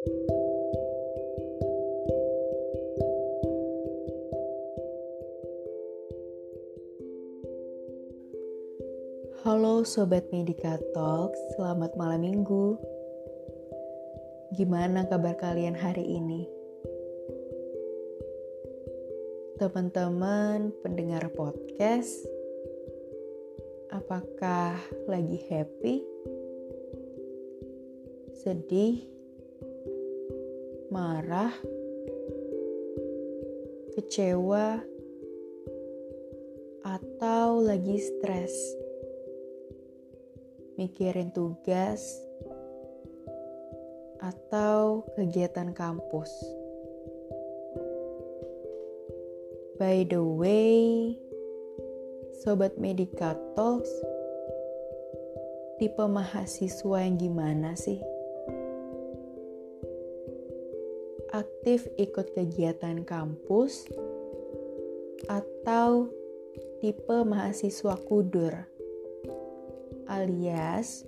Halo Sobat Medika Talks, selamat malam minggu. Gimana kabar kalian hari ini? Teman-teman pendengar podcast, apakah lagi happy, sedih, marah, kecewa, atau lagi stres? mikirin tugas, atau kegiatan kampus. By the way, Sobat Medika Talks, tipe mahasiswa yang gimana sih? Aktif ikut kegiatan kampus atau tipe mahasiswa kudur? alias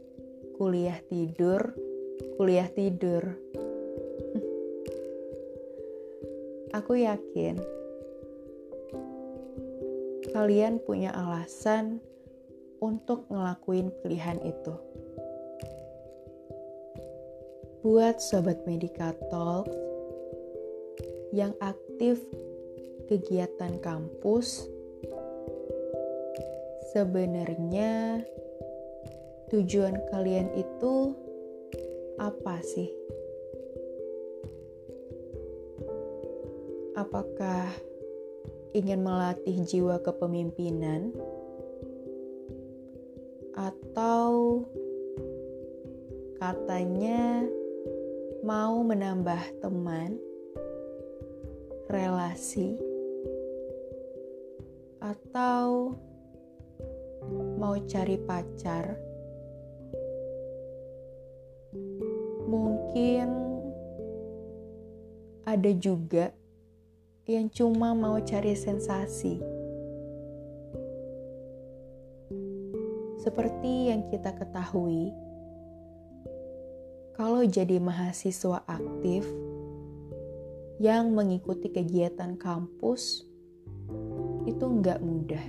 kuliah tidur, kuliah tidur. Aku yakin kalian punya alasan untuk ngelakuin pilihan itu. Buat sobat Medika Talks yang aktif kegiatan kampus, sebenarnya tujuan kalian itu apa sih? Apakah ingin melatih jiwa kepemimpinan, atau katanya mau menambah teman, relasi, atau mau cari pacar? mungkin ada juga yang cuma mau cari sensasi. Seperti yang kita ketahui, kalau jadi mahasiswa aktif yang mengikuti kegiatan kampus, itu nggak mudah.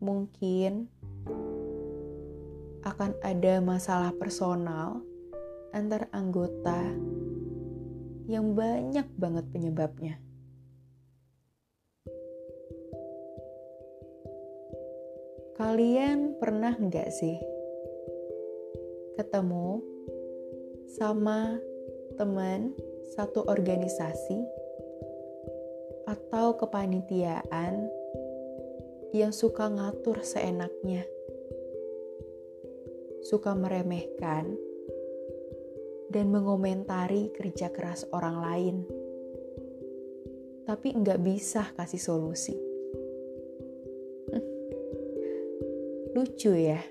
Mungkin akan ada masalah personal antar anggota yang banyak banget penyebabnya. Kalian pernah nggak sih ketemu sama teman satu organisasi atau kepanitiaan yang suka ngatur seenaknya? suka meremehkan dan mengomentari kerja keras orang lain, tapi nggak bisa kasih solusi. Lucu ya,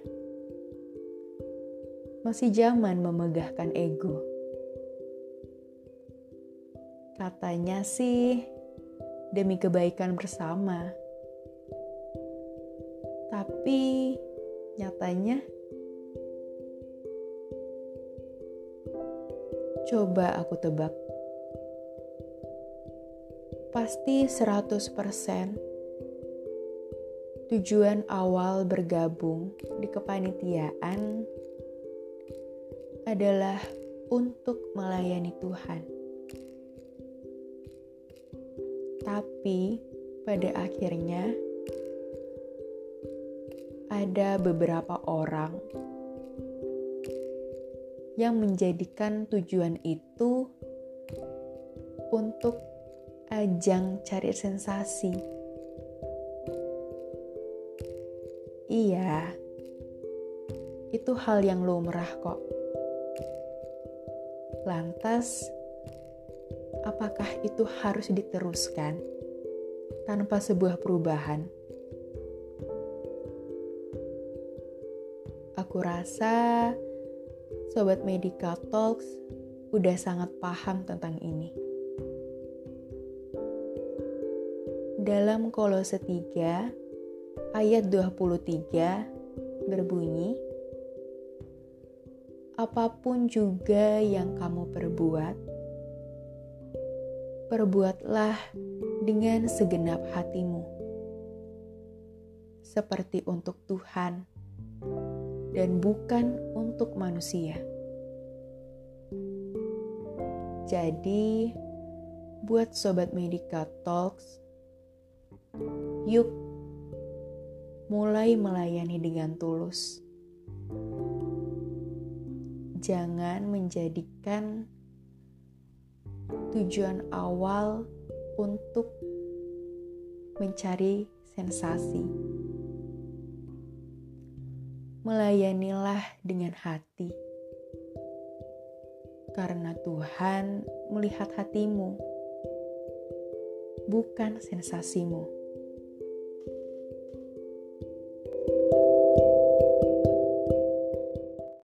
masih zaman memegahkan ego. Katanya sih demi kebaikan bersama, tapi nyatanya Coba aku tebak. Pasti 100% tujuan awal bergabung di kepanitiaan adalah untuk melayani Tuhan. Tapi pada akhirnya ada beberapa orang yang menjadikan tujuan itu untuk ajang cari sensasi. Iya, itu hal yang lumrah kok. Lantas, apakah itu harus diteruskan tanpa sebuah perubahan? Aku rasa Sobat Medical Talks udah sangat paham tentang ini. Dalam Kolose 3 ayat 23 berbunyi apa pun juga yang kamu perbuat, perbuatlah dengan segenap hatimu, seperti untuk Tuhan dan bukan untuk manusia. Jadi, buat sobat Medica Talks, yuk mulai melayani dengan tulus jangan menjadikan tujuan awal untuk mencari sensasi. Melayanilah dengan hati, karena Tuhan melihat hatimu, bukan sensasimu.